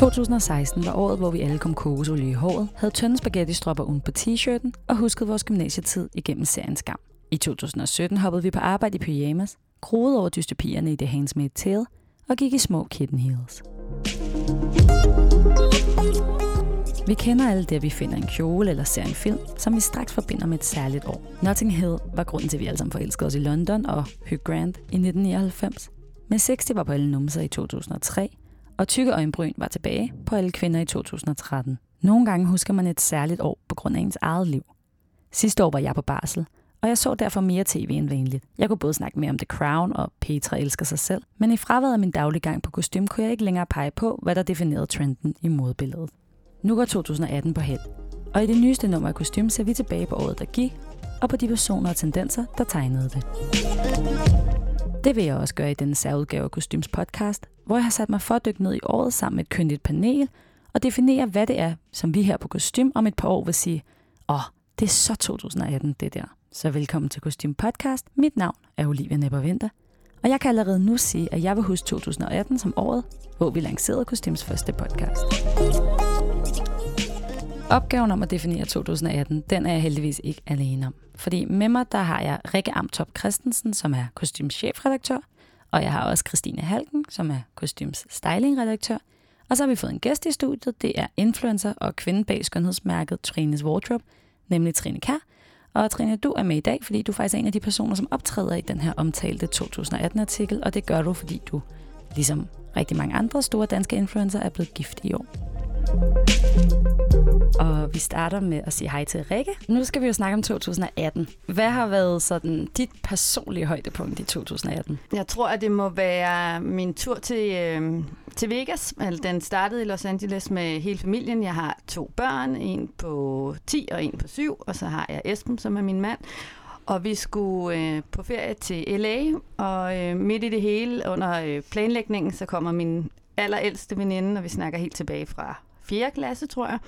2016 var året, hvor vi alle kom kokosolie i håret, havde tynde spaghetti-stropper uden på t-shirten og huskede vores gymnasietid igennem serien Skam. I 2017 hoppede vi på arbejde i pyjamas, groede over dystopierne i The Handmaid's Tale og gik i små kitten heels. Vi kender alle det, at vi finder en kjole eller ser en film, som vi straks forbinder med et særligt år. Notting Hill var grunden til, at vi alle sammen forelskede os i London og Hugh Grant i 1999. Men 60 var på alle numser i 2003, og tykke øjenbryn var tilbage på alle kvinder i 2013. Nogle gange husker man et særligt år på grund af ens eget liv. Sidste år var jeg på barsel, og jeg så derfor mere tv end vanligt. Jeg kunne både snakke mere om The Crown og Petra elsker sig selv, men i fraværet af min dagliggang på kostym kunne jeg ikke længere pege på, hvad der definerede trenden i modebilledet. Nu går 2018 på held, og i det nyeste nummer af kostym ser vi tilbage på året, der gik, og på de personer og tendenser, der tegnede det. Det vil jeg også gøre i denne særudgave af Kostyms podcast, hvor jeg har sat mig for at dykke ned i året sammen med et kyndigt panel og definere, hvad det er, som vi her på Kostym om et par år vil sige, åh, oh, det er så 2018, det der. Så velkommen til Kostym Podcast. Mit navn er Olivia Nepperventer, og jeg kan allerede nu sige, at jeg vil huske 2018 som året, hvor vi lancerede Kostyms første podcast. Opgaven om at definere 2018, den er jeg heldigvis ikke alene om. Fordi med mig, der har jeg Rikke Amtop Christensen, som er kostymchefredaktør, og jeg har også Christine Halken, som er kostyms stylingredaktør. Og så har vi fået en gæst i studiet, det er influencer og kvinde bag skønhedsmærket Trines Wardrobe, nemlig Trine Kær. Og Trine, du er med i dag, fordi du faktisk er en af de personer, som optræder i den her omtalte 2018-artikel, og det gør du, fordi du, ligesom rigtig mange andre store danske influencer, er blevet gift i år. Og vi starter med at sige hej til Rikke. Nu skal vi jo snakke om 2018. Hvad har været sådan dit personlige højdepunkt i 2018? Jeg tror, at det må være min tur til, øh, til Vegas. Altså, den startede i Los Angeles med hele familien. Jeg har to børn, en på 10 og en på 7, og så har jeg Esben, som er min mand. Og vi skulle øh, på ferie til LA, og øh, midt i det hele, under øh, planlægningen, så kommer min allerældste veninde, og vi snakker helt tilbage fra 4. klasse, tror jeg,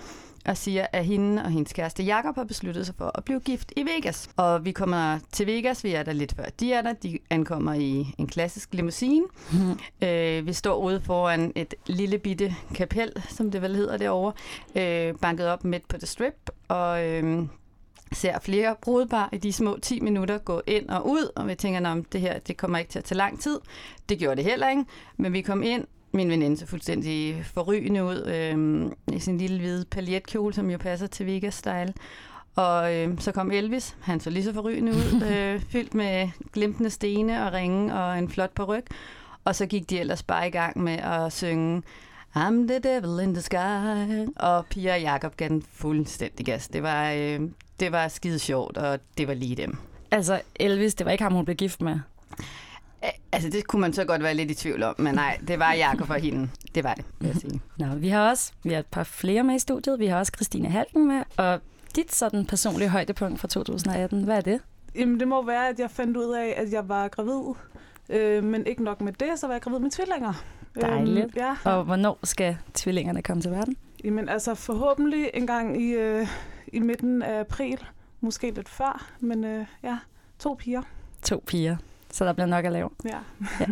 og siger, at hende og hendes kæreste Jakob har besluttet sig for at blive gift i Vegas. Og vi kommer til Vegas, vi er der lidt før de er der. De ankommer i en klassisk limousine. Mm. Øh, vi står ude foran et lille bitte kapel, som det vel hedder derovre, øh, banket op midt på The Strip, og... Øh, ser flere brudepar i de små 10 minutter gå ind og ud, og vi tænker, at det her det kommer ikke til at tage lang tid. Det gjorde det heller ikke, men vi kom ind, min veninde så fuldstændig forrygende ud øh, i sin lille hvide paljetkjole, som jo passer til Vegas-style. Og øh, så kom Elvis, han så lige så forrygende ud, øh, fyldt med glimtende stene og ringe og en flot ryg. Og så gik de ellers bare i gang med at synge I'm the devil in the sky. Og Pia og Jacob gav den fuldstændig gas. Det var, øh, det var skide sjovt, og det var lige dem. Altså Elvis, det var ikke ham, hun blev gift med? Altså, det kunne man så godt være lidt i tvivl om, men nej, det var Jakob for hende. Det var det, vil jeg sige. Nå, vi har også vi har et par flere med i studiet. Vi har også Christine Halken med, og dit sådan personlige højdepunkt fra 2018, hvad er det? Jamen, det må være, at jeg fandt ud af, at jeg var gravid. Øh, men ikke nok med det, så var jeg gravid med tvillinger. Dejligt. Øhm, ja. Og hvornår skal tvillingerne komme til verden? Jamen, altså forhåbentlig en gang i, øh, i midten af april. Måske lidt før, men øh, ja, to piger. To piger så der bliver nok at lave. Ja. ja.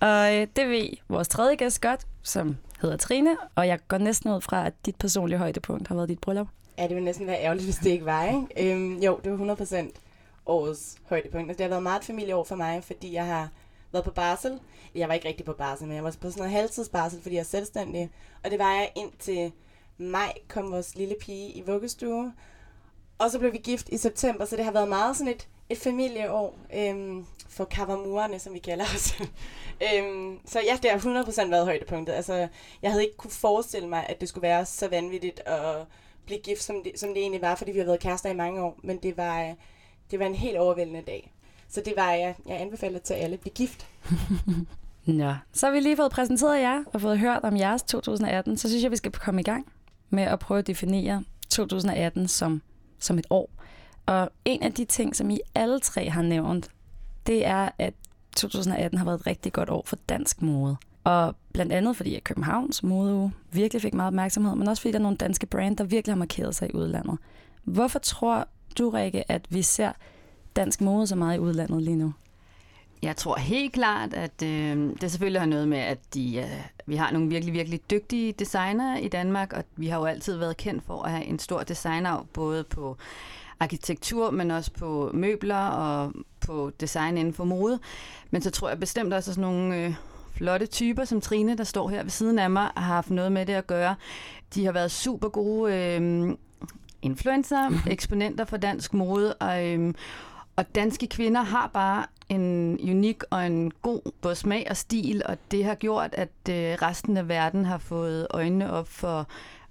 og øh, det ved vores tredje gæst godt, som hedder Trine, og jeg går næsten ud fra, at dit personlige højdepunkt har været dit bryllup. Ja, det ville næsten være ærgerligt, hvis det ikke var, ikke? Øhm, jo, det var 100% årets højdepunkt. Altså, det har været meget et familieår for mig, fordi jeg har været på barsel. Jeg var ikke rigtig på barsel, men jeg var på sådan noget halvtidsbarsel, fordi jeg er selvstændig. Og det var jeg indtil maj kom vores lille pige i vuggestue. Og så blev vi gift i september, så det har været meget sådan et et familieår øhm, for kavamurerne, som vi kalder os. øhm, så ja, det har 100% været højdepunktet. Altså, jeg havde ikke kunne forestille mig, at det skulle være så vanvittigt at blive gift, som det, som det egentlig var, fordi vi har været kærester i mange år. Men det var, det var en helt overvældende dag. Så det var, jeg, jeg anbefaler til alle at blive gift. Ja, så har vi lige fået præsenteret jer og fået hørt om jeres 2018. Så synes jeg, vi skal komme i gang med at prøve at definere 2018 som, som et år. Og en af de ting, som I alle tre har nævnt, det er, at 2018 har været et rigtig godt år for dansk mode. Og blandt andet fordi, at Københavns mode virkelig fik meget opmærksomhed, men også fordi der er nogle danske brand, der virkelig har markeret sig i udlandet. Hvorfor tror du, Rikke, at vi ser dansk mode så meget i udlandet lige nu? Jeg tror helt klart, at øh, det selvfølgelig har noget med, at de, øh, vi har nogle virkelig, virkelig dygtige designere i Danmark, og vi har jo altid været kendt for at have en stor designer, både på arkitektur, men også på møbler og på design inden for mode. Men så tror jeg bestemt også, at sådan nogle øh, flotte typer som Trine, der står her ved siden af mig, har haft noget med det at gøre. De har været super gode øh, influencer, eksponenter for dansk mode, og, øh, og danske kvinder har bare en unik og en god både smag og stil, og det har gjort, at øh, resten af verden har fået øjnene op for,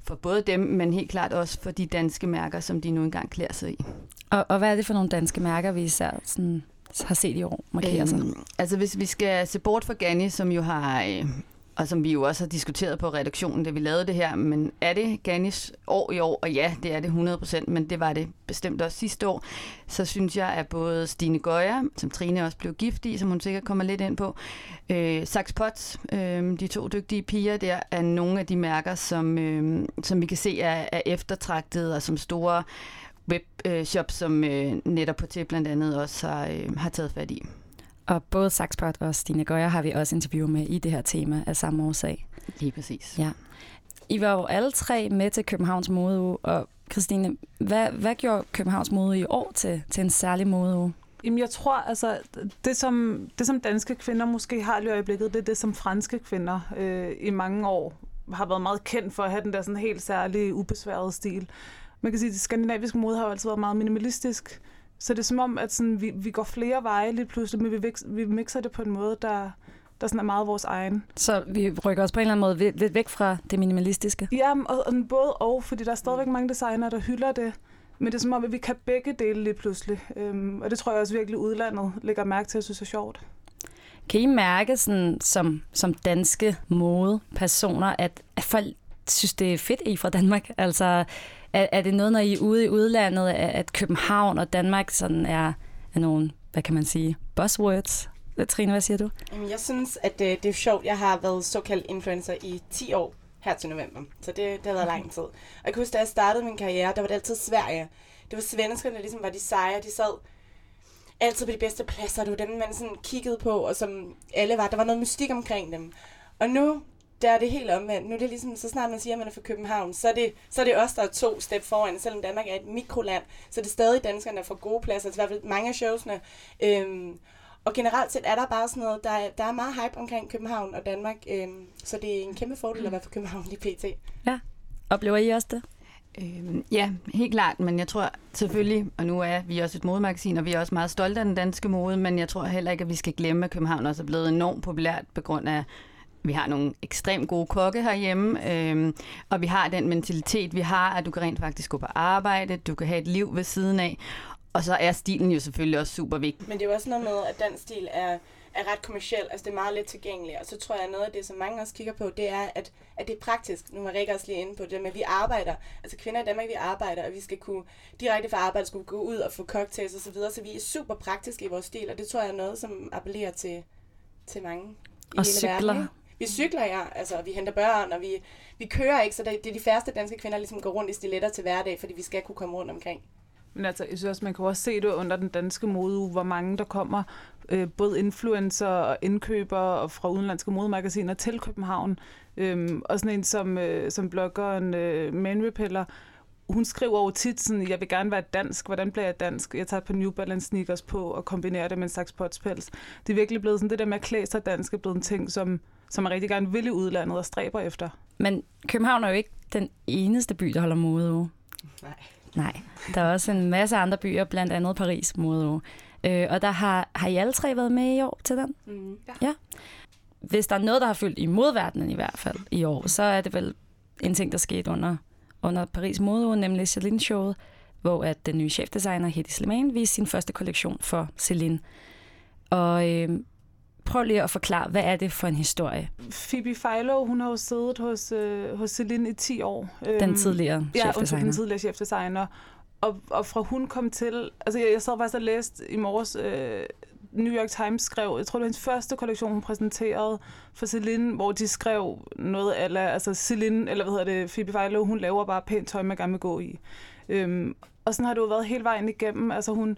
for både dem, men helt klart også for de danske mærker, som de nu engang klæder sig i. Og, og hvad er det for nogle danske mærker, vi især sådan, har set i år markere sig? Øhm, altså hvis vi skal se bort fra Ganni, som jo har... Øh, og som vi jo også har diskuteret på redaktionen, da vi lavede det her, men er det Gannis år i år? Og ja, det er det 100%, men det var det bestemt også sidste år. Så synes jeg, at både Stine Gøjer, som Trine også blev gift i, som hun sikkert kommer lidt ind på, øh, Sax Potts, øh, de to dygtige piger der, er nogle af de mærker, som, øh, som vi kan se er, er eftertragtet, og som store webshop, som øh, netop på til blandt andet også har, øh, har taget fat i. Og både Saxpot og Stine Gøjer har vi også interviewet med i det her tema af samme årsag. Lige præcis. Ja. I var jo alle tre med til Københavns Modeuge, og Christine, hvad, hvad gjorde Københavns Modeuge i år til, til en særlig modeuge? Jamen, jeg tror, altså, det som, det som danske kvinder måske har i øjeblikket, det er det, som franske kvinder øh, i mange år har været meget kendt for at have den der sådan helt særlige, ubesværede stil. Man kan sige, at det skandinaviske mode har jo altid været meget minimalistisk, så det er som om, at sådan, vi, vi går flere veje lige pludselig, men vi, vi mixer det på en måde, der, der sådan er meget vores egen. Så vi rykker os på en eller anden måde lidt væk fra det minimalistiske? Ja, og, og både og, fordi der er stadigvæk mange designer, der hylder det. Men det er som om, at vi kan begge dele lige pludselig. Øhm, og det tror jeg også virkelig udlandet lægger mærke til, at synes er sjovt. Kan I mærke sådan, som, som danske modepersoner, at, at folk synes, det er fedt, I fra Danmark? Altså, er, er det noget, når I er ude i udlandet, at København og Danmark sådan er, er nogle, hvad kan man sige, buzzwords? Trine, hvad siger du? Jeg synes, at det, det er sjovt. Jeg har været såkaldt influencer i 10 år her til november. Så det, det har været lang tid. Og jeg kan huske, da jeg startede min karriere, der var det altid Sverige. Det var svenskerne, der ligesom var de seje. De sad altid på de bedste pladser. Det var dem, man sådan kiggede på, og som alle var. Der var noget mystik omkring dem. Og nu der er det helt omvendt. Nu er det ligesom, så snart man siger, at man er fra København, så er det, så er det os, der er to step foran. Selvom Danmark er et mikroland, så er det stadig danskerne, der får gode pladser. Altså i hvert fald mange af showsene. Øhm, og generelt set er der bare sådan noget, der er, der er meget hype omkring København og Danmark. Øhm, så det er en kæmpe fordel at være fra København i PT. Ja. Oplever I også det? Øhm, ja, helt klart, men jeg tror selvfølgelig, og nu er vi også et modemagasin, og vi er også meget stolte af den danske mode, men jeg tror heller ikke, at vi skal glemme, at København også er blevet enormt populært på grund af vi har nogle ekstremt gode kokke herhjemme, øhm, og vi har den mentalitet, vi har, at du kan rent faktisk gå på arbejde, du kan have et liv ved siden af, og så er stilen jo selvfølgelig også super vigtig. Men det er jo også noget med, at den stil er, er ret kommersiel, altså det er meget let tilgængeligt, og så tror jeg, at noget af det, som mange også kigger på, det er, at, at det er praktisk. Nu var Rikke også lige inde på det med, at vi arbejder, altså kvinder i Danmark, vi arbejder, og vi skal kunne direkte fra arbejde, skulle gå ud og få cocktails og så videre, så vi er super praktiske i vores stil, og det tror jeg er noget, som appellerer til, til mange i og hele cykler. verden. Vi cykler, ja. Altså, vi henter børn, og vi, vi kører ikke, så det, det er de færreste danske kvinder, der ligesom går rundt i stiletter til hverdag, fordi vi skal kunne komme rundt omkring. Men altså, jeg synes også, man kan også se det under den danske mode, hvor mange der kommer, øh, både influencer og indkøbere og fra udenlandske modemagasiner til København. Øhm, og sådan en som, øh, som bloggeren øh, Man Repeller, hun skriver over tit sådan, jeg vil gerne være dansk, hvordan bliver jeg dansk? Jeg tager et par New Balance sneakers på og kombinerer det med en slags potspels. Det er virkelig blevet sådan, det der med at klæde sig dansk er blevet en ting, som, som man rigtig gerne vil i udlandet og stræber efter. Men København er jo ikke den eneste by, der holder modeuge. Nej. Nej, der er også en masse andre byer, blandt andet Paris modeuge. Øh, og der har, har I alle tre været med i år til den? Mm. Ja. Hvis der er noget, der har fyldt i modverdenen i hvert fald i år, så er det vel en ting, der skete under, under Paris modeuge, nemlig Celine-showet, hvor at den nye chefdesigner Hedi Slimane viste sin første kollektion for Celine. Og øh, prøv lige at forklare, hvad er det for en historie? Phoebe Philo, hun har jo siddet hos, øh, hos Celine i 10 år. Den tidligere Øhm, Ja, undskyld, chefdesigner. den tidligere chefdesigner. Og, og fra hun kom til... Altså, jeg, jeg sad faktisk og læste i morges... Øh, New York Times skrev, jeg tror det var hendes første kollektion, hun præsenterede for Celine, hvor de skrev noget af, altså Celine, eller hvad hedder det, Phoebe Philo, hun laver bare pænt tøj, man gerne vil gå i. Øhm, og sådan har det jo været hele vejen igennem. Altså hun,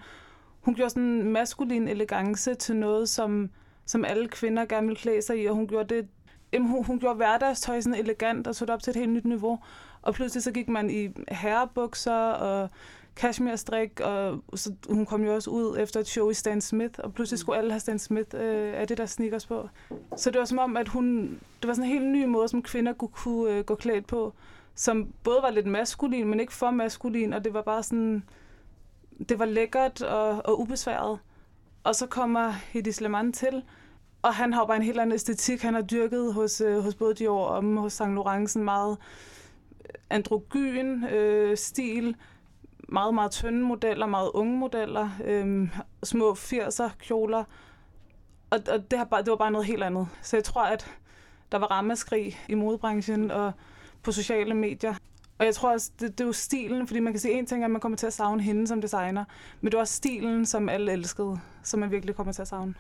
hun gjorde sådan en maskulin elegance til noget, som, som alle kvinder gerne ville klæde sig i, og hun gjorde det jamen, hun, hun gjorde hverdagstøj sådan elegant og tog det op til et helt nyt niveau. Og pludselig så gik man i herrebukser og cashmere-strik, og så hun kom jo også ud efter et show i Stan Smith, og pludselig skulle alle have Stan Smith øh, af det der sneakers på. Så det var som om, at hun, det var sådan en helt ny måde, som kvinder kunne, kunne øh, gå klædt på, som både var lidt maskulin, men ikke for maskulin, og det var bare sådan, det var lækkert og, og ubesværet. Og så kommer Hedi Sleman til, og han har bare en helt anden æstetik. Han har dyrket hos, øh, hos både Dior og hos Saint Laurent en meget øh, androgyn øh, stil, meget, meget tynde modeller, meget unge modeller, øh, små 80'er kjoler. Og, og det, har bare, det var bare noget helt andet. Så jeg tror, at der var rammeskrig i modebranchen og på sociale medier. Og jeg tror også, det, det er jo stilen, fordi man kan sige en ting, at man kommer til at savne hende som designer, men det var stilen, som alle elskede, som man virkelig kommer til at savne.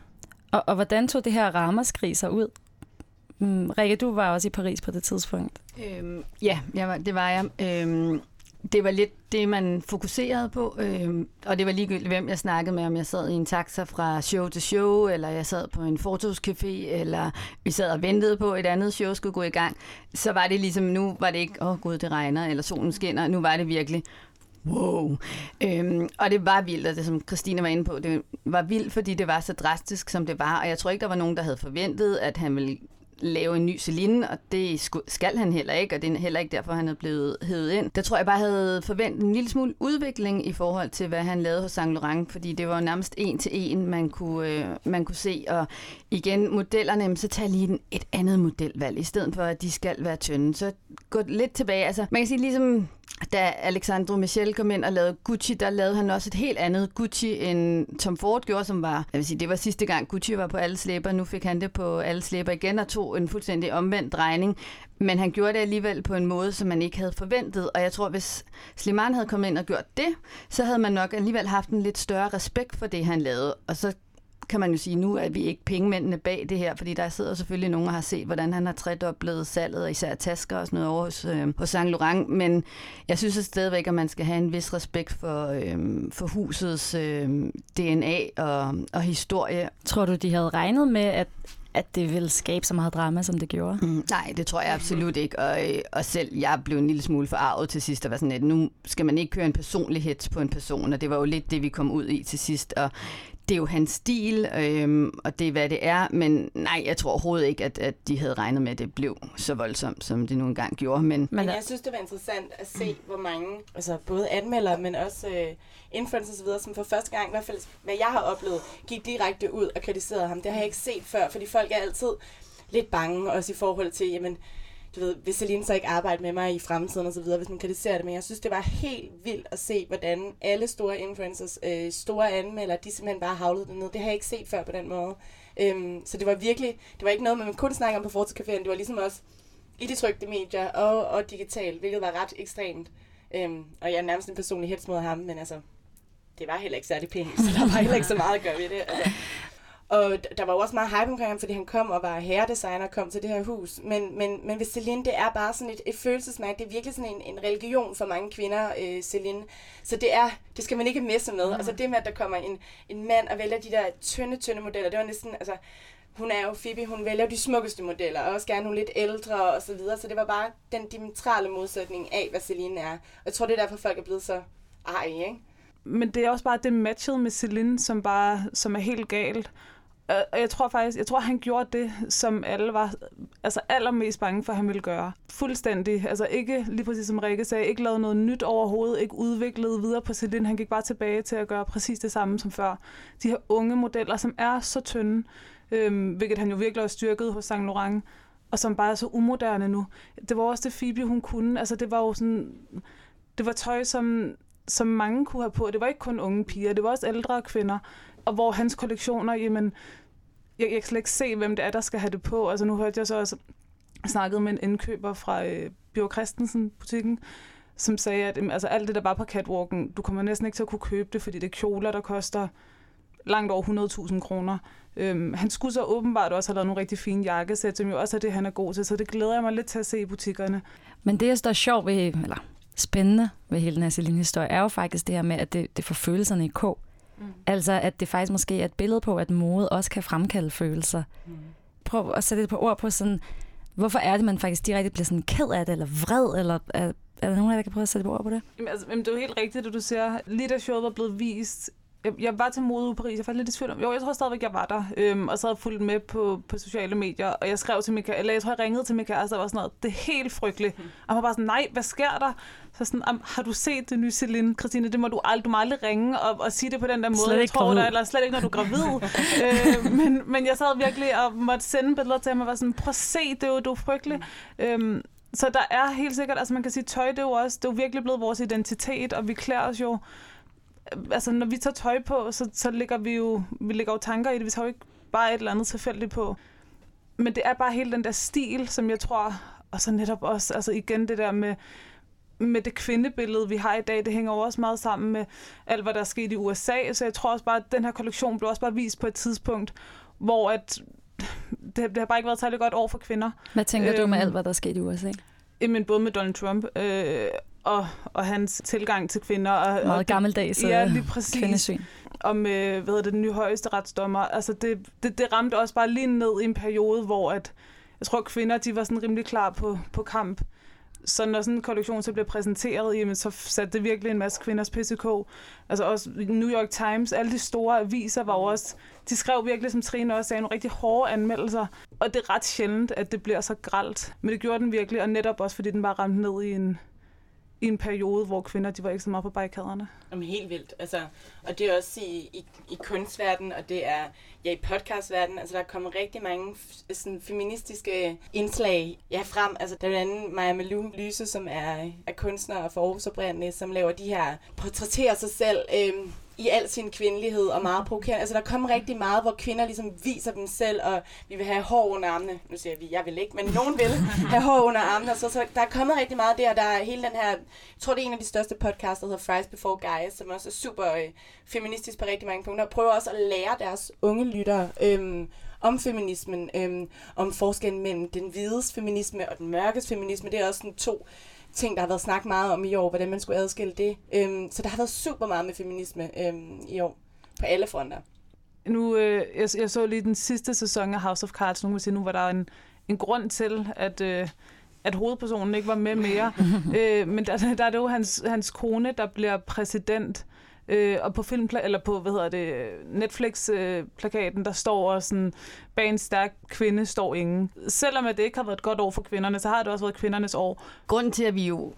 Og, og hvordan tog det her ramaskrig sig ud? Mm, Rikke, du var også i Paris på det tidspunkt. Øhm, ja, jeg var, det var jeg. Øhm, det var lidt det, man fokuserede på, øhm, og det var ligegyldigt, hvem jeg snakkede med, om jeg sad i en taxa fra show til show, eller jeg sad på en fotoscafé, eller vi sad og ventede på, at et andet show skulle gå i gang. Så var det ligesom, nu var det ikke, åh oh, gud, det regner, eller solen skinner, nu var det virkelig, wow. Øhm, og det var vildt, og det som Christine var inde på, det var vildt, fordi det var så drastisk, som det var, og jeg tror ikke, der var nogen, der havde forventet, at han ville lave en ny Celine, og det skal han heller ikke, og det er heller ikke derfor, han er blevet hævet ind. Der tror jeg bare, havde forventet en lille smule udvikling i forhold til, hvad han lavede hos Saint Laurent, fordi det var nærmest en til en, man kunne, øh, man kunne se. Og igen, modellerne, så tag lige et andet modelvalg, i stedet for, at de skal være tynde. Så gå lidt tilbage. Altså, man kan sige ligesom da Alexandro Michel kom ind og lavede Gucci, der lavede han også et helt andet Gucci, end Tom Ford gjorde, som var, jeg vil sige, det var sidste gang Gucci var på alle slæber, nu fik han det på alle slæber igen og tog en fuldstændig omvendt drejning. Men han gjorde det alligevel på en måde, som man ikke havde forventet, og jeg tror, hvis Slimane havde kommet ind og gjort det, så havde man nok alligevel haft en lidt større respekt for det, han lavede, og så kan man jo sige, nu er vi ikke pengemændene bag det her, fordi der sidder selvfølgelig nogen, der har set, hvordan han har tredoblet salget, og især tasker og sådan noget over hos, øh, hos Saint Laurent. Men jeg synes stadigvæk, at man skal have en vis respekt for, øh, for husets øh, DNA og, og historie. Tror du, de havde regnet med, at at det ville skabe så meget drama, som det gjorde? Mm, nej, det tror jeg absolut ikke. Og, øh, og selv jeg blev en lille smule forarvet til sidst, og var sådan, at nu skal man ikke køre en personlighed på en person, og det var jo lidt det, vi kom ud i til sidst. Og det er jo hans stil, øhm, og det er, hvad det er. Men nej, jeg tror overhovedet ikke, at, at de havde regnet med, at det blev så voldsomt, som det nu engang gjorde. Men, men jeg synes, det var interessant at se, hvor mange, altså både anmeldere, men også øh, influencers osv., som for første gang, i hvert fald hvad jeg har oplevet, gik direkte ud og kritiserede ham. Det har jeg ikke set før, fordi folk er altid lidt bange, også i forhold til, jamen, du ved, vil Celine så ikke arbejde med mig i fremtiden og så videre, hvis man kritiserer det, men jeg synes, det var helt vildt at se, hvordan alle store influencers, øh, store anmeldere, de simpelthen bare havlede det ned. Det har jeg ikke set før på den måde. Øhm, så det var virkelig, det var ikke noget, man kun snakke om på Fortecaféen, det var ligesom også i de trygte medier og, og digitalt, hvilket var ret ekstremt. Øhm, og jeg er nærmest en personlig hets mod ham, men altså, det var heller ikke særlig pænt, så der var heller ikke så meget at gøre ved det. Altså, og der var jo også meget hype omkring ham, fordi han kom og var herredesigner og kom til det her hus. Men, men, men ved Celine, det er bare sådan et, et følelsesmærke. Det er virkelig sådan en, en religion for mange kvinder, øh, Celine. Så det er, det skal man ikke messe med. Mm. Altså det med, at der kommer en, en mand og vælger de der tynde, tynde modeller, det var næsten, altså, hun er jo Phoebe, hun vælger de smukkeste modeller, og også gerne nogle lidt ældre og så videre. Så det var bare den diametrale modsætning af, hvad Celine er. Og jeg tror, det er derfor, folk er blevet så ej, ikke? Men det er også bare det matchet med Celine, som, bare, som er helt galt. Og jeg tror faktisk, jeg tror, han gjorde det, som alle var altså allermest bange for, at han ville gøre. Fuldstændig. Altså ikke, lige præcis som Rikke sagde, ikke lavet noget nyt overhovedet, ikke udviklet videre på Celine. Han gik bare tilbage til at gøre præcis det samme som før. De her unge modeller, som er så tynde, øhm, hvilket han jo virkelig har styrket hos Saint Laurent, og som bare er så umoderne nu. Det var også det Phoebe, hun kunne. Altså det var jo sådan, det var tøj, som, som mange kunne have på. Det var ikke kun unge piger, det var også ældre kvinder og hvor hans kollektioner, jamen, jeg, jeg kan slet ikke se, hvem det er, der skal have det på. Altså nu hørte jeg så også snakket med en indkøber fra øh, Bjørn Christensen-butikken, som sagde, at jamen, altså, alt det, der var på catwalken, du kommer næsten ikke til at kunne købe det, fordi det er kjoler, der koster langt over 100.000 kroner. Øhm, han skulle så åbenbart også have lavet nogle rigtig fine jakkesæt, som jo også er det, han er god til, så det glæder jeg mig lidt til at se i butikkerne. Men det, der er sjovt ved, eller spændende ved hele den her historie, er jo faktisk det her med, at det, det får følelserne i kog. Mm. Altså, at det faktisk måske er et billede på, at mode også kan fremkalde følelser. Mm. Prøv at sætte det på ord på sådan, hvorfor er det, man faktisk direkte bliver sådan ked af det, eller vred, eller er, er der nogen af jer, der kan prøve at sætte på ord på det? Jamen, altså, jamen, det er jo helt rigtigt, det du siger. Lige da showet var blevet vist, jeg, jeg var til mode i Paris, jeg var lidt i tvivl om, jo, jeg tror stadigvæk, jeg var der, øhm, og så havde fulgt med på, på sociale medier, og jeg skrev til min eller jeg tror, jeg ringede til min kæreste, og var sådan noget, det er helt frygteligt. Og han var bare sådan, nej, hvad sker der? Så sådan, har du set det nye Celine, Christine? Det må du aldrig, du må aldrig ringe og, og sige det på den der måde. Slet jeg tror, der, eller slet ikke, når du er gravid. øh, men, men jeg sad virkelig og måtte sende billeder til ham, og var sådan, prøv at se, det er jo, du er frygtelig. Øhm, så der er helt sikkert, altså man kan sige, tøj det er jo også, det er jo virkelig blevet vores identitet, og vi klæder os jo altså når vi tager tøj på, så, så ligger vi jo, vi lægger jo tanker i det. Vi tager jo ikke bare et eller andet tilfældigt på. Men det er bare hele den der stil, som jeg tror, og så netop også, altså igen det der med, med det kvindebillede, vi har i dag, det hænger jo også meget sammen med alt, hvad der er sket i USA. Så jeg tror også bare, at den her kollektion blev også bare vist på et tidspunkt, hvor at det, det har bare ikke været særlig godt år for kvinder. Hvad tænker øhm, du med øhm, alt, hvad der er sket i USA? Jamen, både med Donald Trump øh, og, og hans tilgang til kvinder. Og, Meget og gammeldags ja, lige præcis. kvindesyn. Og med, hvad hedder det, den nye højeste retsdommer. Altså, det, det, det ramte også bare lige ned i en periode, hvor at, jeg tror, kvinder de var sådan rimelig klar på, på kamp. Så når sådan en kollektion så bliver præsenteret, jamen, så satte det virkelig en masse kvinders PCK. Altså også New York Times, alle de store aviser var også, de skrev virkelig, som Trine også sagde, nogle rigtig hårde anmeldelser. Og det er ret sjældent, at det bliver så gralt. Men det gjorde den virkelig, og netop også, fordi den bare ramte ned i en, i en periode, hvor kvinder de var ikke så meget på barrikaderne. Jamen helt vildt. Altså, og det er også i, i, i kunstverdenen, og det er ja, i podcastverdenen. Altså, der er kommet rigtig mange sådan, feministiske indslag ja, frem. Altså, der er blandt andet Maja Malou Lyse, som er, er kunstner og forårsoprindende, som laver de her, portrætterer sig selv Øh, i al sin kvindelighed og meget provokerende. Altså, der kommer rigtig meget, hvor kvinder ligesom viser dem selv, og vi vil have hår under armene. Nu siger vi, jeg vil ikke, men nogen vil have hår under armene. Så, så der er kommet rigtig meget der. Der er hele den her, jeg tror, det er en af de største podcasts, der hedder Fries Before Guys, som også er super øh, feministisk på rigtig mange punkter, og prøver også at lære deres unge lyttere øhm, om feminismen, øhm, om forskellen mellem den hvides feminisme og den mørkes feminisme. Det er også sådan to ting, der har været snakket meget om i år, hvordan man skulle adskille det. Øhm, så der har været super meget med feminisme øhm, i år, på alle fronter. Nu, øh, jeg, jeg så lige den sidste sæson af House of Cards, nu, sige, nu var der en, en grund til, at... Øh, at hovedpersonen ikke var med mere. øh, men der, der er det jo hans, hans kone, der bliver præsident. Øh, og på film eller på, hvad hedder det, Netflix-plakaten, der står også sådan, bag en stærk kvinde står ingen. Selvom at det ikke har været et godt år for kvinderne, så har det også været kvindernes år. Grunden til, at vi jo,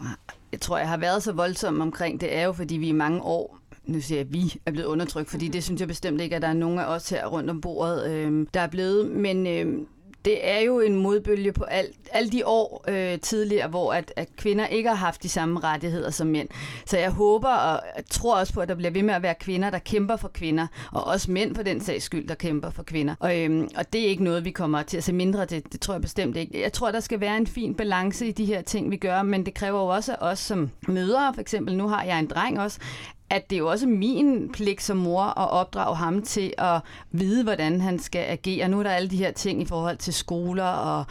jeg tror, jeg har været så voldsom omkring det, er jo, fordi vi i mange år nu siger jeg, at vi er blevet undertrykt, fordi det synes jeg bestemt ikke, at der er nogen af os her rundt om bordet, øh, der er blevet. Men øh, det er jo en modbølge på alt, alle de år øh, tidligere, hvor at, at kvinder ikke har haft de samme rettigheder som mænd. Så jeg håber og jeg tror også på, at der bliver ved med at være kvinder, der kæmper for kvinder, og også mænd for den sags skyld, der kæmper for kvinder. Og, øhm, og det er ikke noget, vi kommer til at se mindre til. Det tror jeg bestemt ikke. Jeg tror, der skal være en fin balance i de her ting, vi gør, men det kræver jo også af os som mødre, for eksempel nu har jeg en dreng også, at det er jo også min pligt som mor at opdrage ham til at vide, hvordan han skal agere. Nu er der alle de her ting i forhold til skoler og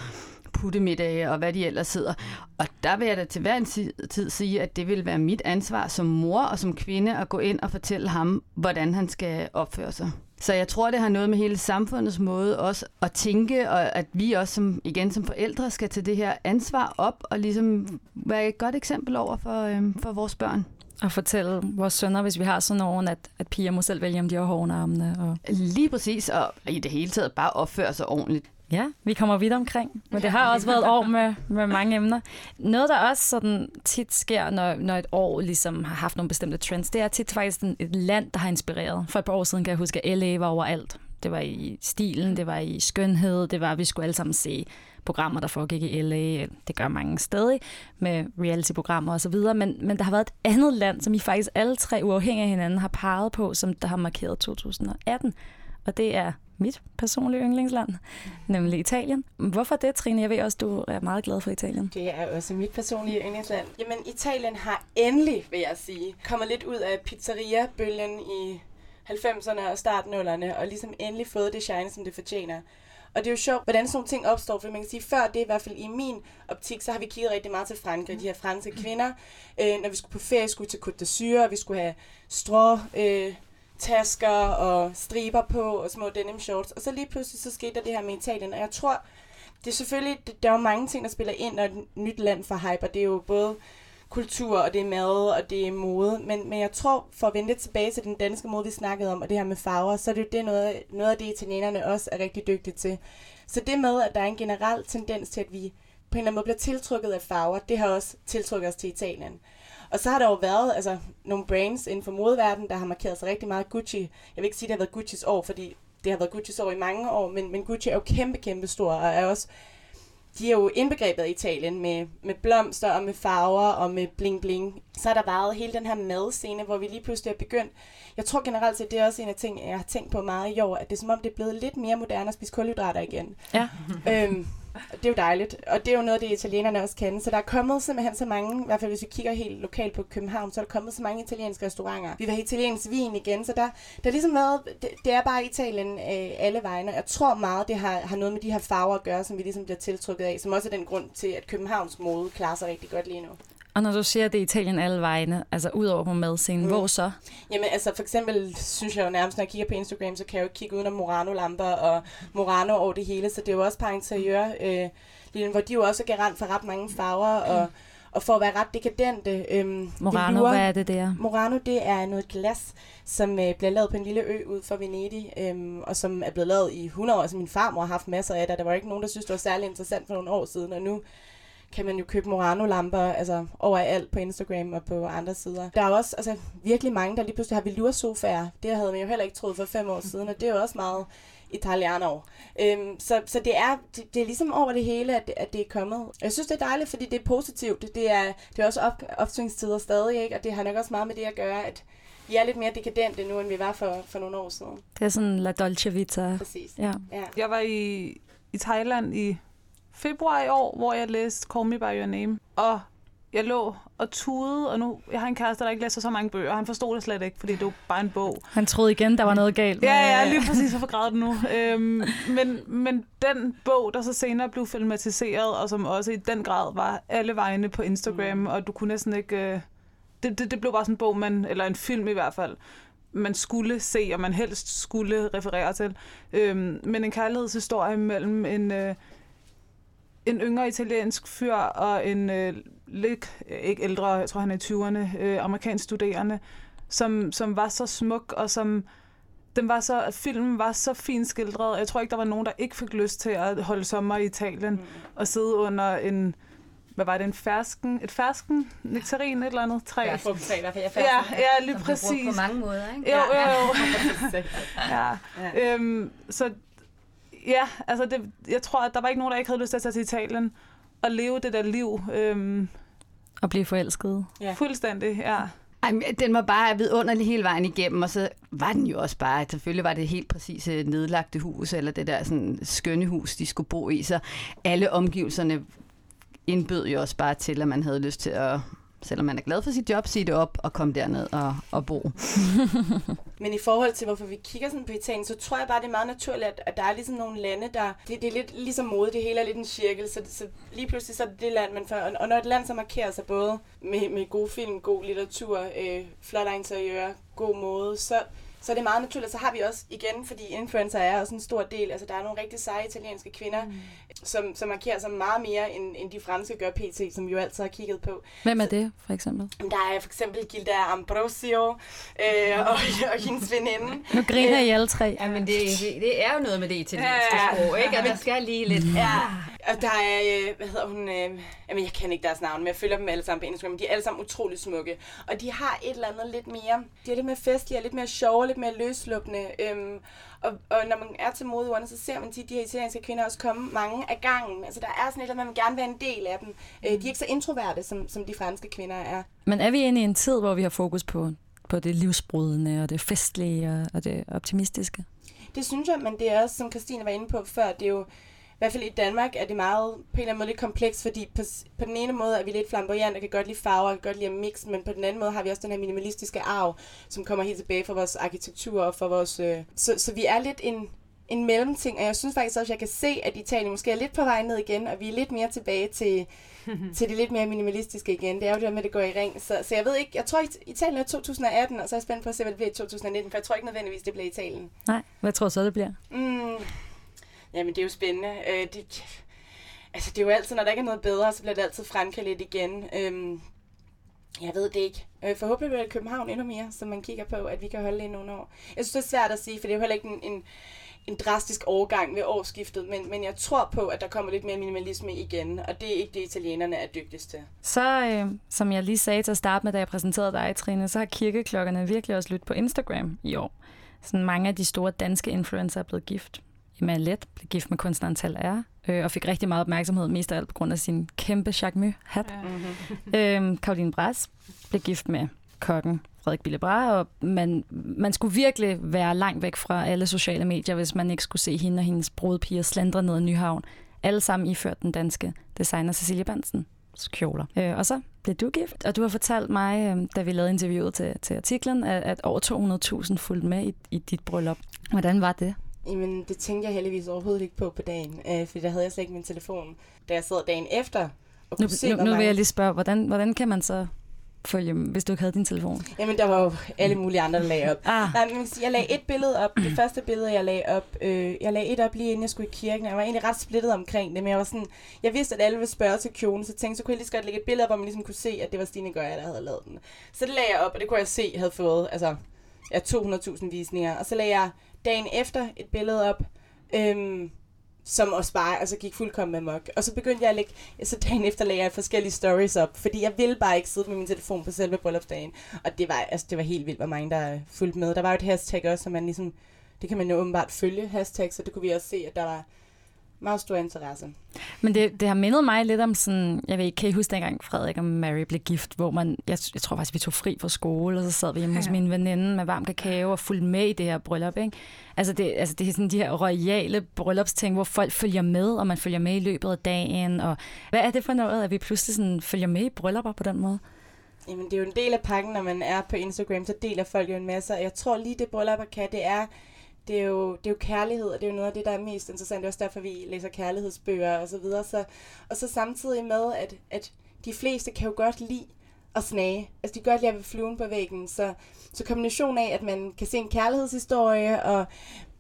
puttemiddage og hvad de ellers sidder. Og der vil jeg da til hver en tid sige, at det vil være mit ansvar som mor og som kvinde at gå ind og fortælle ham, hvordan han skal opføre sig. Så jeg tror, det har noget med hele samfundets måde også at tænke, og at vi også som, igen som forældre skal tage det her ansvar op og ligesom være et godt eksempel over for, øhm, for vores børn. Og fortælle vores sønner, hvis vi har sådan nogen, at, at piger må selv vælge, om de har hår armene. Og... Lige præcis, og i det hele taget bare opføre sig ordentligt. Ja, vi kommer vidt omkring, men det har også været et år med, med mange emner. Noget, der også sådan tit sker, når, når et år ligesom har haft nogle bestemte trends, det er tit faktisk et land, der har inspireret. For et par år siden kan jeg huske, at LA var overalt. Det var i stilen, det var i skønhed, det var, at vi skulle alle sammen se programmer, der foregik i LA. Det gør mange stadig med reality-programmer osv. Men, men der har været et andet land, som I faktisk alle tre uafhængige af hinanden har peget på, som der har markeret 2018. Og det er mit personlige yndlingsland, nemlig Italien. Hvorfor det, Trine? Jeg ved også, du er meget glad for Italien. Det er også mit personlige yndlingsland. Jamen, Italien har endelig, vil jeg sige, kommet lidt ud af pizzeria-bølgen i 90'erne og startnullerne, og ligesom endelig fået det shine, som det fortjener. Og det er jo sjovt, hvordan sådan nogle ting opstår, for man kan sige, før det i hvert fald i min optik, så har vi kigget rigtig meget til Frankrig, de her franske kvinder. Øh, når vi skulle på ferie, skulle vi til Côte d'Azur, vi skulle have strå, øh, tasker og striber på og små denim shorts. Og så lige pludselig så skete der det her med Italien, og jeg tror, det er selvfølgelig, der er jo mange ting, der spiller ind, når et nyt land for hyper. Det er jo både kultur, og det er mad, og det er mode. Men, men jeg tror, for at vende tilbage til den danske mode, vi snakkede om, og det her med farver, så er det jo det noget, noget af det, italienerne også er rigtig dygtige til. Så det med, at der er en generel tendens til, at vi på en eller anden måde bliver tiltrykket af farver, det har også tiltrykket os til Italien. Og så har der jo været altså, nogle brands inden for modeverdenen, der har markeret sig rigtig meget Gucci. Jeg vil ikke sige, at det har været Guccis år, fordi det har været Gucci's år i mange år, men, men Gucci er jo kæmpe, kæmpe stor, og er også de er jo indbegrebet af Italien med, med blomster og med farver og med bling bling. Så har der været hele den her madscene, hvor vi lige pludselig er begyndt. Jeg tror generelt set, det er også en af ting, jeg har tænkt på meget i år, at det er som om, det er blevet lidt mere moderne at spise kulhydrater igen. Ja. øhm, det er jo dejligt, og det er jo noget, det italienerne også kan. Så der er kommet simpelthen så mange, i hvert fald hvis vi kigger helt lokalt på København, så er der kommet så mange italienske restauranter. Vi vil have italiensk vin igen, så der, der er ligesom været, det, det er bare Italien øh, alle vegne. Jeg tror meget, det har, har noget med de her farver at gøre, som vi ligesom bliver tiltrykket af, som også er den grund til, at Københavns mode klarer sig rigtig godt lige nu. Og når du siger, at det er Italien alle vegne, altså udover på madscenen, mm. hvor så? Jamen altså for eksempel synes jeg jo nærmest, når jeg kigger på Instagram, så kan jeg jo kigge uden om Murano-lamper og Murano over det hele, så det er jo også par interiør, øh, hvor de jo også er garant for ret mange farver, og, og for at være ret dekadente. Øh, Murano, velour. hvad er det der? Murano, det er noget glas, som øh, bliver lavet på en lille ø ud for Venedig, øh, og som er blevet lavet i 100 år. Altså min farmor har haft masser af det, der var ikke nogen, der synes, det var særlig interessant for nogle år siden, og nu kan man jo købe Murano-lamper altså, overalt på Instagram og på andre sider. Der er også altså, virkelig mange, der lige pludselig har velour-sofaer. Det havde man jo heller ikke troet for fem år siden, og det er jo også meget italiano. Øhm, så, så det er, det, det er ligesom over det hele, at, at det er kommet. Jeg synes, det er dejligt, fordi det er positivt. Det er, det er også op, opsvingstider stadig, ikke? og det har nok også meget med det at gøre, at vi er lidt mere dekadente nu, end vi var for, for nogle år siden. Det er sådan la dolce vita. Præcis. Ja. Ja. Jeg var i, i Thailand i februar i år, hvor jeg læste Call Me By Your Name. Og jeg lå og tudede, og nu, jeg har en kæreste, der ikke læser så mange bøger, og han forstod det slet ikke, fordi det var bare en bog. Han troede igen, der var noget galt. Ja, ja, lige præcis, hvorfor græd det nu? øhm, men, men den bog, der så senere blev filmatiseret, og som også i den grad var alle vegne på Instagram, mm. og du kunne næsten ikke... Øh, det, det, det blev bare sådan en bog, man, eller en film i hvert fald, man skulle se, og man helst skulle referere til. Øhm, men en kærlighedshistorie mellem en... Øh, en yngre italiensk fyr og en øh, lidt, ikke ældre, jeg tror han er i 20'erne, øh, amerikansk studerende, som, som var så smuk, og som den var så, filmen var så fint skildret. Jeg tror ikke, der var nogen, der ikke fik lyst til at holde sommer i Italien mm. og sidde under en, hvad var det, en fersken, et fersken, nektarin, et eller andet træ. Ja, frugttræ, i hvert fald. Jeg Ja, ja, lige præcis. på mange måder, ikke? Jo, jo, jo. ja. Ja. Øhm, så ja, altså det, jeg tror, at der var ikke nogen, der ikke havde lyst til at tage til Italien og leve det der liv. Øhm, Og blive forelsket. Ja. fuldstændig, ja. Ej, den var bare vidunderlig hele vejen igennem, og så var den jo også bare, selvfølgelig var det helt præcis et nedlagte hus, eller det der sådan skønne hus, de skulle bo i, så alle omgivelserne indbød jo også bare til, at man havde lyst til at, selvom man er glad for sit job, sige det op og komme derned og, og bo. Men i forhold til, hvorfor vi kigger sådan på Italien, så tror jeg bare, det er meget naturligt, at, at der er ligesom nogle lande, der... Det, det er lidt ligesom mode, det hele er lidt en cirkel, så, så lige pludselig så er det det land, man får... Og, og når et land så markerer sig både med, med god film, god litteratur, øh, flot interiør, god mode, så, så er det meget naturligt. Så har vi også igen, fordi influencer er også en stor del, altså der er nogle rigtig seje italienske kvinder, mm. Som, som markerer sig meget mere, end, end de franske gør pt, som vi jo altid har kigget på. Hvem er det, for eksempel? Der er for eksempel Gilda Ambrosio øh, og, og hendes veninde. Nu griner I alle tre. Ja, men det, det, det er jo noget med det italienske Ja, ja. sprog, ikke? Og der skal lige lidt... Ja, og der er, øh, hvad hedder hun, øh, jamen jeg kan ikke deres navn, men jeg følger dem alle sammen på Instagram, de er alle sammen utrolig smukke. Og de har et eller andet lidt mere, de er lidt mere festlige, lidt mere sjove, lidt mere løsluppende. Øhm, og, og når man er til modeugerne, så ser man tit de her italienske kvinder også komme mange af gangen. Altså der er sådan et, at man vil gerne være en del af dem. Øh, de er ikke så introverte, som, som de franske kvinder er. Men er vi inde i en tid, hvor vi har fokus på, på det livsbrydende og det festlige og, og det optimistiske? Det synes jeg, men det er også, som Christine var inde på før, det er jo, i hvert fald i Danmark er det meget på en eller anden måde lidt kompleks, fordi på, på den ene måde er vi lidt flamboyant og kan godt lide farver og kan godt lide at mix, men på den anden måde har vi også den her minimalistiske arv, som kommer helt tilbage fra vores arkitektur og fra vores... Øh, så, så vi er lidt en en mellemting, og jeg synes faktisk også, at jeg kan se, at Italien måske er lidt på vej ned igen, og vi er lidt mere tilbage til, til det lidt mere minimalistiske igen. Det er jo det med, at det går i ring. Så, så jeg ved ikke, jeg tror, at Italien er 2018, og så er jeg spændt på at se, hvad det bliver i 2019, for jeg tror ikke nødvendigvis, det bliver Italien. Nej, hvad tror du så, det bliver? Mm, jamen, det er jo spændende. Øh, det, altså, det er jo altid, når der ikke er noget bedre, så bliver det altid fremkaldt igen. Øhm, jeg ved det ikke. Øh, forhåbentlig bliver det København endnu mere, så man kigger på, at vi kan holde det i nogle år. Jeg synes, det er svært at sige, for det er jo heller ikke en, en, en drastisk overgang ved årsskiftet, men, men jeg tror på, at der kommer lidt mere minimalisme igen, og det er ikke det, italienerne er dygtigst til. Så, øh, som jeg lige sagde til at starte med, da jeg præsenterede dig, Trine, så har kirkeklokkerne virkelig også lyttet på Instagram i år. Sådan mange af de store danske influencer er blevet gift. Emma Let blev gift med kunstneren Tal R, øh, og fik rigtig meget opmærksomhed, mest af alt på grund af sin kæmpe Jacques Mue-hat. Ja. Mm-hmm. øhm, Karoline Bras blev gift med kokken Frederik Billebra, og man, man skulle virkelig være langt væk fra alle sociale medier, hvis man ikke skulle se hende og hendes brudpiger slendre ned ad Nyhavn. Alle sammen iført den danske designer Cecilie Bansen kjoler. Øh, og så blev du gift, og du har fortalt mig, øh, da vi lavede interviewet til, til artiklen, at, at over 200.000 fulgte med i, i dit bryllup. Hvordan var det? Jamen, det tænkte jeg heldigvis overhovedet ikke på på dagen, øh, fordi der havde jeg slet ikke min telefon, da jeg sad dagen efter. Og nu, se, nu, nu vil jeg lige spørge, hvordan, hvordan kan man så følge, hvis du ikke havde din telefon? Jamen, der var jo alle mulige andre, der lagde op. ah. Nej, men jeg lagde et billede op. Det første billede, jeg lagde op, øh, jeg lagde et op lige inden jeg skulle i kirken. Jeg var egentlig ret splittet omkring det, men jeg var sådan, jeg vidste, at alle ville spørge til kjolen, så tænkte så kunne jeg lige så godt lægge et billede op, hvor man ligesom kunne se, at det var Stine Gøjer, der havde lavet den. Så det lagde jeg op, og det kunne jeg se, havde fået, altså, ja, 200.000 visninger. Og så lagde jeg dagen efter et billede op, øhm, som også bare altså, gik fuldkommen med mok. Og så begyndte jeg at lægge, så dagen efter lagde jeg forskellige stories op, fordi jeg ville bare ikke sidde med min telefon på selve bryllupsdagen. Og det var, altså, det var helt vildt, hvor mange der fulgte med. Der var jo et hashtag også, som man ligesom, det kan man jo åbenbart følge, hashtag, så det kunne vi også se, at der var meget stor interesse. Men det, det har mindet mig lidt om sådan, jeg ved ikke, kan I huske dengang Frederik og Mary blev gift, hvor man, jeg, jeg tror faktisk, vi tog fri fra skole, og så sad vi hjemme ja. hos min veninde med varm kakao og fulgte med i det her bryllup, ikke? Altså det, altså det er sådan de her royale bryllupsting, hvor folk følger med, og man følger med i løbet af dagen, og hvad er det for noget, at vi pludselig sådan følger med i bryllupper på den måde? Jamen, det er jo en del af pakken, når man er på Instagram, så deler folk jo en masse, og jeg tror lige, det bryllupper kan, det er, det er, jo, det er jo kærlighed, og det er jo noget af det, der er mest interessant. Det er også derfor, vi læser kærlighedsbøger og så videre. Så, og så samtidig med, at, at de fleste kan jo godt lide at snage. Altså, de kan godt lide at fluen på væggen. Så, så kombination af, at man kan se en kærlighedshistorie, og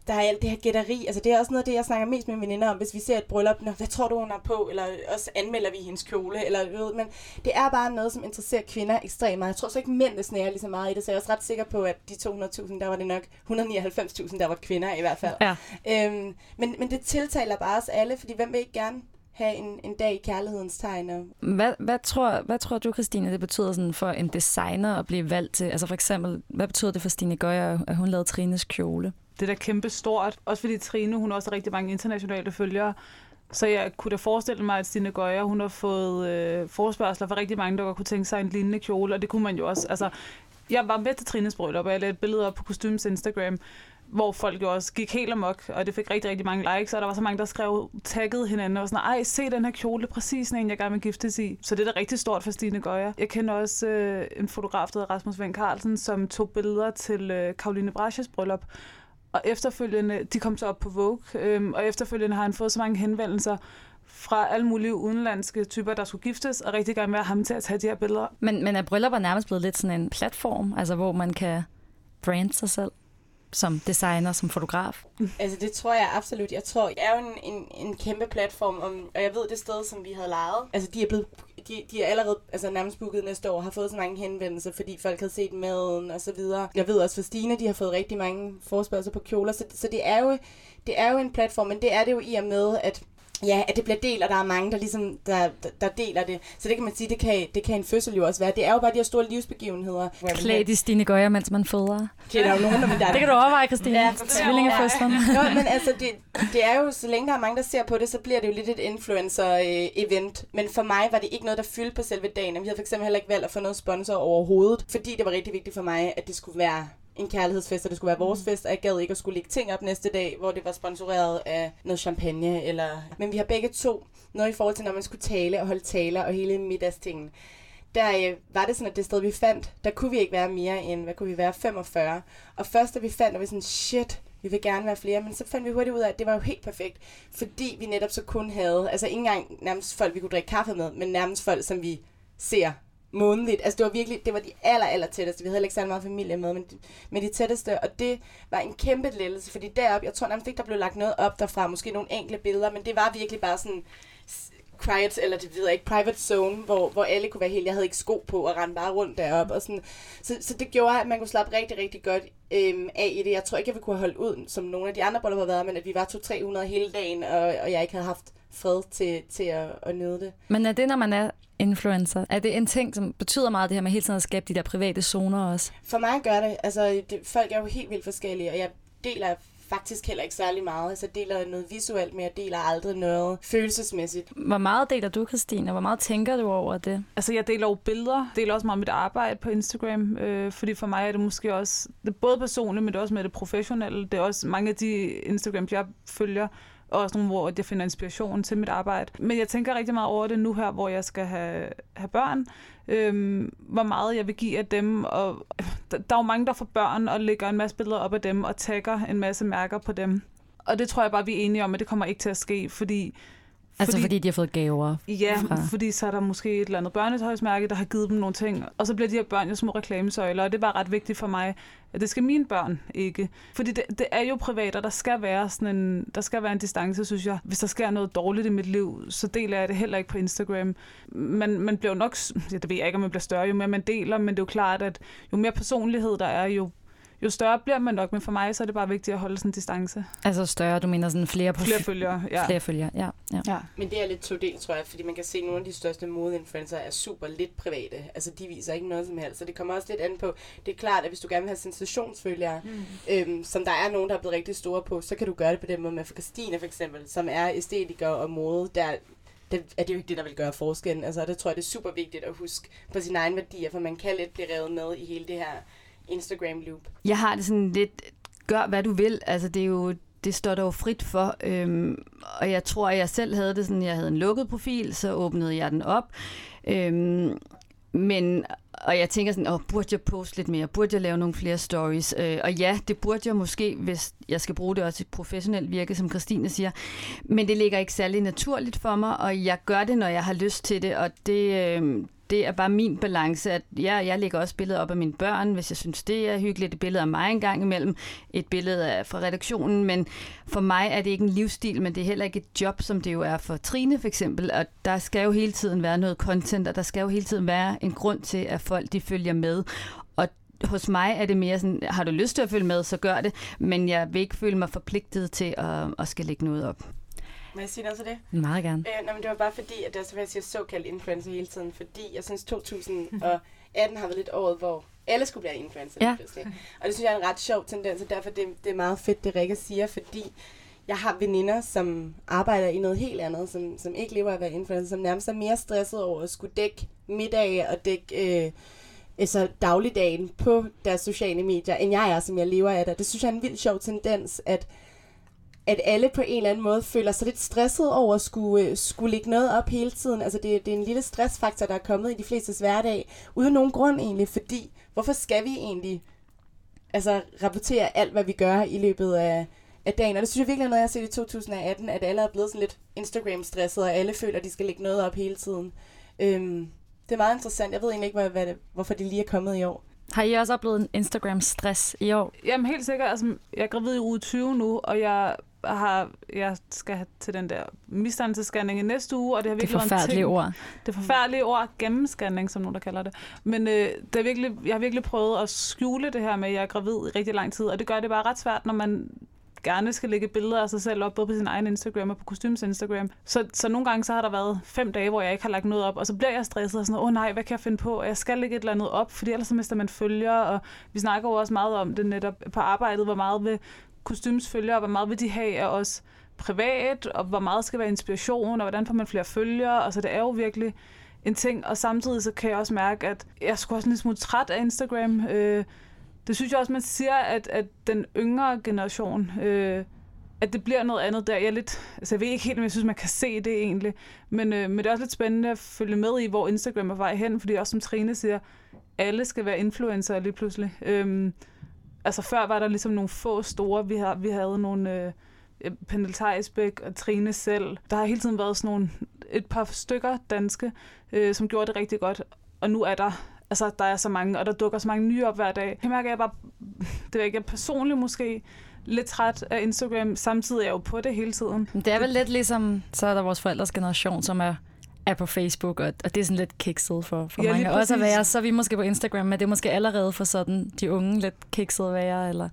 der er alt det her gætteri. Altså, det er også noget af det, jeg snakker mest med veninder om, hvis vi ser et bryllup. Nå, hvad tror du, hun er på? Eller også anmelder vi hendes kjole. Eller, ved, men det er bare noget, som interesserer kvinder ekstremt meget. Jeg tror så ikke, mænd snærer lige så meget i det, så jeg er også ret sikker på, at de 200.000, der var det nok 199.000, der var kvinder i hvert fald. Ja. Øhm, men, men det tiltaler bare os alle, fordi hvem vil ikke gerne have en, en dag i kærlighedens tegn. Hvad, hvad, tror, hvad tror du, Christine, det betyder sådan for en designer at blive valgt til? Altså for eksempel, hvad betyder det for Stine Gøjer, at hun lavede Trines kjole? Det er da kæmpe stort. Også fordi Trine, hun har også rigtig mange internationale følgere. Så jeg kunne da forestille mig, at Stine Gøjer, hun har fået øh, forspørgseler fra rigtig mange, der godt kunne tænke sig en lignende kjole, og det kunne man jo også. Altså, jeg var med til Trines bryllup, og jeg lagde et billede op på Kostymes Instagram, hvor folk jo også gik helt amok, og det fik rigtig, rigtig mange likes, og der var så mange, der skrev, tagget hinanden, og sådan, ej, se den her kjole, præcis en, jeg gerne vil giftes i. Så det er da rigtig stort for Stine Gøjer. Jeg kender også øh, en fotograf, der hedder Rasmus Vend Carlsen, som tog billeder til øh, Karoline Brasches bryllup, og efterfølgende, de kom så op på Vogue, øhm, og efterfølgende har han fået så mange henvendelser fra alle mulige udenlandske typer, der skulle giftes, og rigtig gerne være ham til at tage de her billeder. Men, men er bryllupper nærmest blevet lidt sådan en platform, altså hvor man kan brande sig selv? Som designer, som fotograf? Altså det tror jeg absolut. Jeg tror, det er jo en, en, en kæmpe platform, om, og jeg ved det sted, som vi havde lejet. Altså de er blevet de, de er allerede altså, nærmest booket næste år, har fået så mange henvendelser, fordi folk havde set maden og så videre. Jeg ved også for Stine, de har fået rigtig mange forspørgelser på kjoler, så, så det, er jo, det er jo en platform, men det er det jo i og med, at Ja, at det bliver delt, og der er mange, der ligesom der, der deler det. Så det kan man sige, det kan, det kan en fødsel jo også være. Det er jo bare de her store livsbegivenheder. Klæd i Stine Gøjer, mens man føder. Det er der jo nogen, der, der Det kan du overveje, Christine. Ja, Tvillingefødslen. Men altså, det, det er jo, så længe der er mange, der ser på det, så bliver det jo lidt et influencer-event. Men for mig var det ikke noget, der fyldte på selve dagen. Vi havde for eksempel heller ikke valgt at få noget sponsor overhovedet, fordi det var rigtig vigtigt for mig, at det skulle være en kærlighedsfest, og det skulle være vores mm. fest, og jeg gad ikke at skulle lægge ting op næste dag, hvor det var sponsoreret af noget champagne. Eller... Men vi har begge to noget i forhold til, når man skulle tale og holde taler og hele middagstingen. Der øh, var det sådan, at det sted, vi fandt, der kunne vi ikke være mere end, hvad kunne vi være, 45. Og først da vi fandt, var vi sådan, shit, vi vil gerne være flere, men så fandt vi hurtigt ud af, at det var jo helt perfekt, fordi vi netop så kun havde, altså ikke engang nærmest folk, vi kunne drikke kaffe med, men nærmest folk, som vi ser månedligt. Altså det var virkelig, det var de aller, aller tætteste. Vi havde ikke særlig meget familie med, men de, men de tætteste, og det var en kæmpe lettelse, fordi deroppe, jeg tror nærmest ikke, der blev lagt noget op derfra, måske nogle enkle billeder, men det var virkelig bare sådan quiet, eller det ved jeg ikke, private zone, hvor, hvor alle kunne være helt, jeg havde ikke sko på og rende bare rundt deroppe. Og sådan. Så, så det gjorde, at man kunne slappe rigtig, rigtig godt øhm, af i det. Jeg tror ikke, jeg ville kunne have holdt ud, som nogle af de andre boller har været, men at vi var 200-300 hele dagen, og, og jeg ikke havde haft fred til, til at, at nyde det. Men er det, når man er influencer, er det en ting, som betyder meget det her med hele tiden at skabe de der private zoner også? For mig gør det. Altså, det, folk er jo helt vildt forskellige, og jeg deler faktisk heller ikke særlig meget. Altså, jeg deler noget visuelt, men jeg deler aldrig noget følelsesmæssigt. Hvor meget deler du, Christine, og hvor meget tænker du over det? Altså, jeg deler jo billeder. Jeg deler også meget mit arbejde på Instagram, øh, fordi for mig er det måske også, det er både personligt, men det er også med det professionelle. Det er også mange af de Instagram, jeg følger, og også nogle, hvor jeg finder inspiration til mit arbejde. Men jeg tænker rigtig meget over det nu her, hvor jeg skal have, have børn. Øhm, hvor meget jeg vil give af dem. Og der, der er jo mange, der får børn og lægger en masse billeder op af dem og tagger en masse mærker på dem. Og det tror jeg bare, vi er enige om, at det kommer ikke til at ske, fordi Altså fordi, fordi de har fået gaver? Ja, fra... fordi så er der måske et eller andet børnetøjsmærke, der har givet dem nogle ting, og så bliver de her børn jo små reklamesøjler, og det var ret vigtigt for mig, at det skal mine børn ikke. Fordi det, det er jo privat, og der skal, være sådan en, der skal være en distance, synes jeg. Hvis der sker noget dårligt i mit liv, så deler jeg det heller ikke på Instagram. Man, man bliver jo nok, ja, det ved jeg ikke, om man bliver større, jo mere man deler, men det er jo klart, at jo mere personlighed der er, jo jo større bliver man nok, men for mig så er det bare vigtigt at holde sådan en distance. Altså større, du mener sådan flere på Flere følgere, ja. Flere følgere, ja, ja. ja. Men det er lidt todelt, tror jeg, fordi man kan se, at nogle af de største modeinfluencer er super lidt private. Altså de viser ikke noget som helst, så det kommer også lidt an på. Det er klart, at hvis du gerne vil have sensationsfølgere, mm. øhm, som der er nogen, der er blevet rigtig store på, så kan du gøre det på den måde med for Christine for eksempel, som er æstetiker og mode, der det er det jo ikke det, der vil gøre forskellen. Altså, det tror jeg, det er super vigtigt at huske på sine egne værdier, for man kan lidt blive revet med i hele det her Instagram-loop? Jeg har det sådan lidt, gør hvad du vil. Altså det er jo, det står der jo frit for. Øhm, og jeg tror, at jeg selv havde det sådan, jeg havde en lukket profil, så åbnede jeg den op. Øhm, men, og jeg tænker sådan, åh, burde jeg poste lidt mere? Burde jeg lave nogle flere stories? Øh, og ja, det burde jeg måske, hvis jeg skal bruge det også i et professionelt virke, som Christine siger. Men det ligger ikke særlig naturligt for mig, og jeg gør det, når jeg har lyst til det, og det, øh, det er bare min balance, at jeg, jeg lægger også billeder op af mine børn, hvis jeg synes, det er hyggeligt. Et billede af mig en gang imellem, et billede af, fra redaktionen, men for mig er det ikke en livsstil, men det er heller ikke et job, som det jo er for Trine for eksempel, og der skal jo hele tiden være noget content, og der skal jo hele tiden være en grund til, at folk de følger med. Hos mig er det mere sådan, har du lyst til at følge med, så gør det, men jeg vil ikke føle mig forpligtet til at, at skal lægge noget op. Må jeg sige noget til det? Meget gerne. Øh, nej, men det var bare fordi, at det er så, jeg siger såkaldt influencer hele tiden, fordi jeg synes 2018 har været lidt året, hvor alle skulle blive influencer. Ja. Og det synes jeg er en ret sjov tendens, og derfor det, det er meget fedt, det Rikke siger, fordi jeg har veninder, som arbejder i noget helt andet, som, som ikke lever af at være influencer, som nærmest er mere stresset over at skulle dække middag og dække øh, altså dagligdagen på deres sociale medier, end jeg er, som jeg lever af det. Det synes jeg er en vild sjov tendens, at at alle på en eller anden måde føler sig lidt stresset over at skulle, skulle lægge noget op hele tiden. Altså det, det er en lille stressfaktor, der er kommet i de flestes hverdag, uden nogen grund egentlig, fordi hvorfor skal vi egentlig altså, rapportere alt, hvad vi gør i løbet af, af dagen? Og det synes jeg virkelig er noget, jeg har set i 2018, at alle er blevet sådan lidt Instagram-stresset, og alle føler, at de skal lægge noget op hele tiden. Øhm, det er meget interessant. Jeg ved egentlig ikke, hvad, hvad det, hvorfor det lige er kommet i år. Har I også oplevet en Instagram-stress i år? Jamen helt sikkert. Altså, jeg er gravid i uge 20 nu, og jeg har, jeg skal have til den der misdannelsescanning i næste uge, og det har virkelig det forfærdelige ord. Det forfærdelige ord, gennemscanning, som nogen der kalder det. Men øh, det er virkelig, jeg har virkelig prøvet at skjule det her med, at jeg er gravid i rigtig lang tid, og det gør det bare ret svært, når man gerne skal lægge billeder af sig selv op, både på sin egen Instagram og på kostymes Instagram. Så, så nogle gange så har der været fem dage, hvor jeg ikke har lagt noget op, og så bliver jeg stresset og sådan, åh oh, nej, hvad kan jeg finde på? Jeg skal lægge et eller andet op, fordi ellers så mister man følger, og vi snakker jo også meget om det netop på arbejdet, hvor meget vil kostymes og hvor meget vil de have af os privat, og hvor meget skal være inspiration, og hvordan får man flere følgere. så det er jo virkelig en ting, og samtidig så kan jeg også mærke, at jeg skulle også en lille smule træt af Instagram. Øh, det synes jeg også, man siger, at, at den yngre generation, øh, at det bliver noget andet der. Jeg, er lidt, altså jeg ved ikke helt, om jeg synes, man kan se det egentlig, men, øh, men det er også lidt spændende at følge med i, hvor Instagram er vej hen, fordi også som Trine siger, alle skal være influencer lige pludselig. Øhm, altså før var der ligesom nogle få store. Vi, har, vi havde nogle... Øh, øh Pernille Theisbæk og Trine selv. Der har hele tiden været sådan nogle, et par stykker danske, øh, som gjorde det rigtig godt. Og nu er der altså, der er så mange, og der dukker så mange nye op hver dag. Jeg mærker, at jeg bare, det er ikke personligt måske, lidt træt af Instagram. Samtidig er jeg jo på det hele tiden. Det er vel lidt ligesom, så er der vores forældres generation, som er er på Facebook, og, og det er sådan lidt kikset for, for ja, mange. Også at være, så er vi måske på Instagram, men det er måske allerede for sådan de unge lidt kikset at være, eller...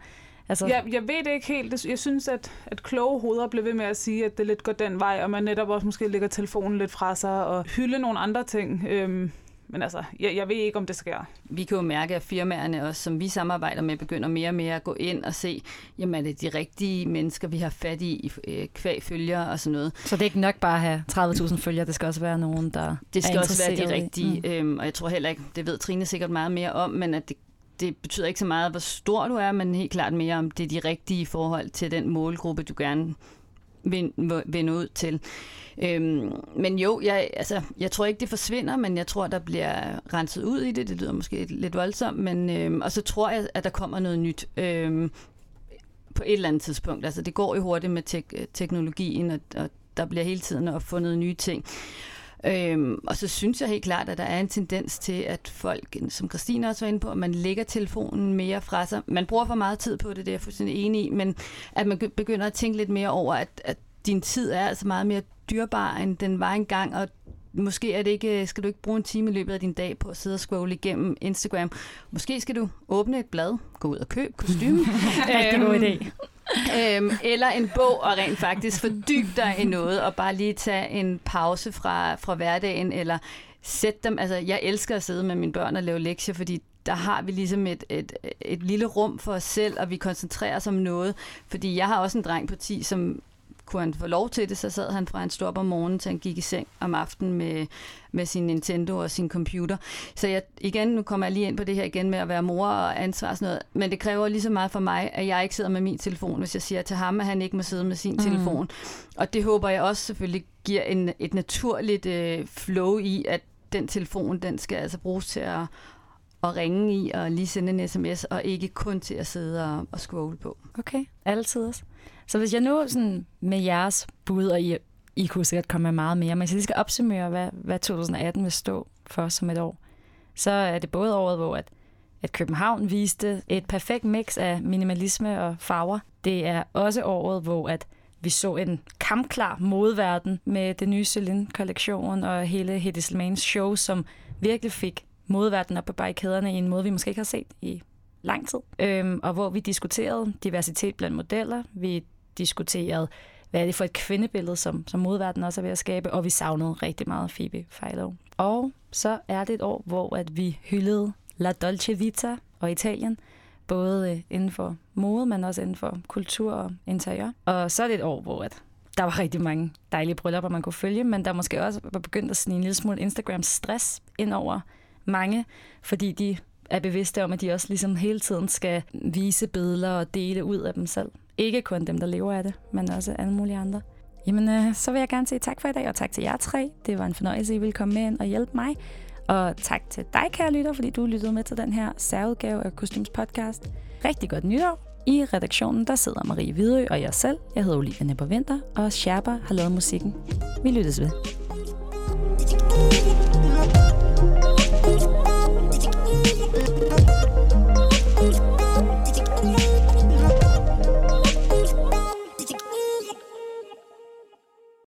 Altså... Jeg, jeg ved det ikke helt. Jeg synes, at, at kloge hoveder bliver ved med at sige, at det lidt går den vej, og man netop også måske lægger telefonen lidt fra sig og hylde nogle andre ting. Øhm, men altså, jeg, jeg ved ikke, om det sker. Vi kan jo mærke, at firmaerne også, som vi samarbejder med, begynder mere og mere at gå ind og se, jamen er det de rigtige mennesker, vi har fat i, øh, kvæg følger og sådan noget. Så det er ikke nok bare at have 30.000 følgere, det skal også være nogen, der Det skal også være de rigtige, mm. øhm, og jeg tror heller ikke, det ved Trine sikkert meget mere om, men at det det betyder ikke så meget, hvor stor du er, men helt klart mere om det er de rigtige i forhold til den målgruppe, du gerne vende, vil ud til. Øhm, men jo, jeg, altså, jeg tror ikke, det forsvinder, men jeg tror, der bliver renset ud i det. Det lyder måske lidt voldsomt, men, øhm, og så tror jeg, at der kommer noget nyt øhm, på et eller andet tidspunkt. Altså, det går jo hurtigt med tek- teknologien, og, og der bliver hele tiden opfundet nye ting. Øhm, og så synes jeg helt klart, at der er en tendens til, at folk, som Christine også var inde på, at man lægger telefonen mere fra sig. Man bruger for meget tid på det, det er jeg fuldstændig enig i, men at man begynder at tænke lidt mere over, at, at din tid er altså meget mere dyrbar, end den var engang, og måske er det ikke, skal du ikke bruge en time i løbet af din dag på at sidde og scrolle igennem Instagram. Måske skal du åbne et blad, gå ud og købe kostume. Rigtig god idé øhm, eller en bog og rent faktisk fordybe dig i noget, og bare lige tage en pause fra, fra hverdagen, eller sætte dem, altså jeg elsker at sidde med mine børn og lave lektier, fordi der har vi ligesom et, et, et lille rum for os selv, og vi koncentrerer os om noget. Fordi jeg har også en dreng på 10, som kunne han få lov til det, så sad han fra en stop om morgenen, til han gik i seng om aftenen med, med sin Nintendo og sin computer. Så jeg, igen, nu kommer jeg lige ind på det her igen med at være mor og ansvar og sådan noget, men det kræver lige så meget for mig, at jeg ikke sidder med min telefon, hvis jeg siger til ham, at han ikke må sidde med sin mm. telefon. Og det håber jeg også selvfølgelig giver en, et naturligt øh, flow i, at den telefon, den skal altså bruges til at, at ringe i og lige sende en sms, og ikke kun til at sidde og, og scrolle på. Okay, altid også. Så hvis jeg nu sådan med jeres bud, og I, I kunne sikkert komme med meget mere, men hvis jeg lige skal opsummere, hvad, hvad 2018 vil stå for som et år, så er det både året, hvor at, at København viste et perfekt mix af minimalisme og farver. Det er også året, hvor at vi så en kampklar modverden med den nye Celine-kollektion og hele Hedy Slimans show, som virkelig fik modverden op på barrikaderne i en måde, vi måske ikke har set i lang tid. Øhm, og hvor vi diskuterede diversitet blandt modeller. Vi diskuterede, hvad er det for et kvindebillede, som, som modverden også er ved at skabe, og vi savnede rigtig meget Phoebe Philo. Og så er det et år, hvor at vi hyldede La Dolce Vita og Italien, både øh, inden for mode, men også inden for kultur og interiør. Og så er det et år, hvor at der var rigtig mange dejlige bryllupper, man kunne følge, men der måske også var begyndt at snige en lille smule Instagram-stress ind over mange, fordi de er bevidste om, at de også ligesom hele tiden skal vise billeder og dele ud af dem selv. Ikke kun dem, der lever af det, men også alle mulige andre. Jamen, øh, så vil jeg gerne sige tak for i dag, og tak til jer tre. Det var en fornøjelse, at I ville komme med ind og hjælpe mig. Og tak til dig, kære lytter, fordi du lyttede med til den her særudgave af Kostyms podcast. Rigtig godt nytår. I redaktionen, der sidder Marie Hvidø og jeg selv. Jeg hedder Olivia Nepper Vinter, og Sherpa har lavet musikken. Vi lyttes ved. thank you Thank you.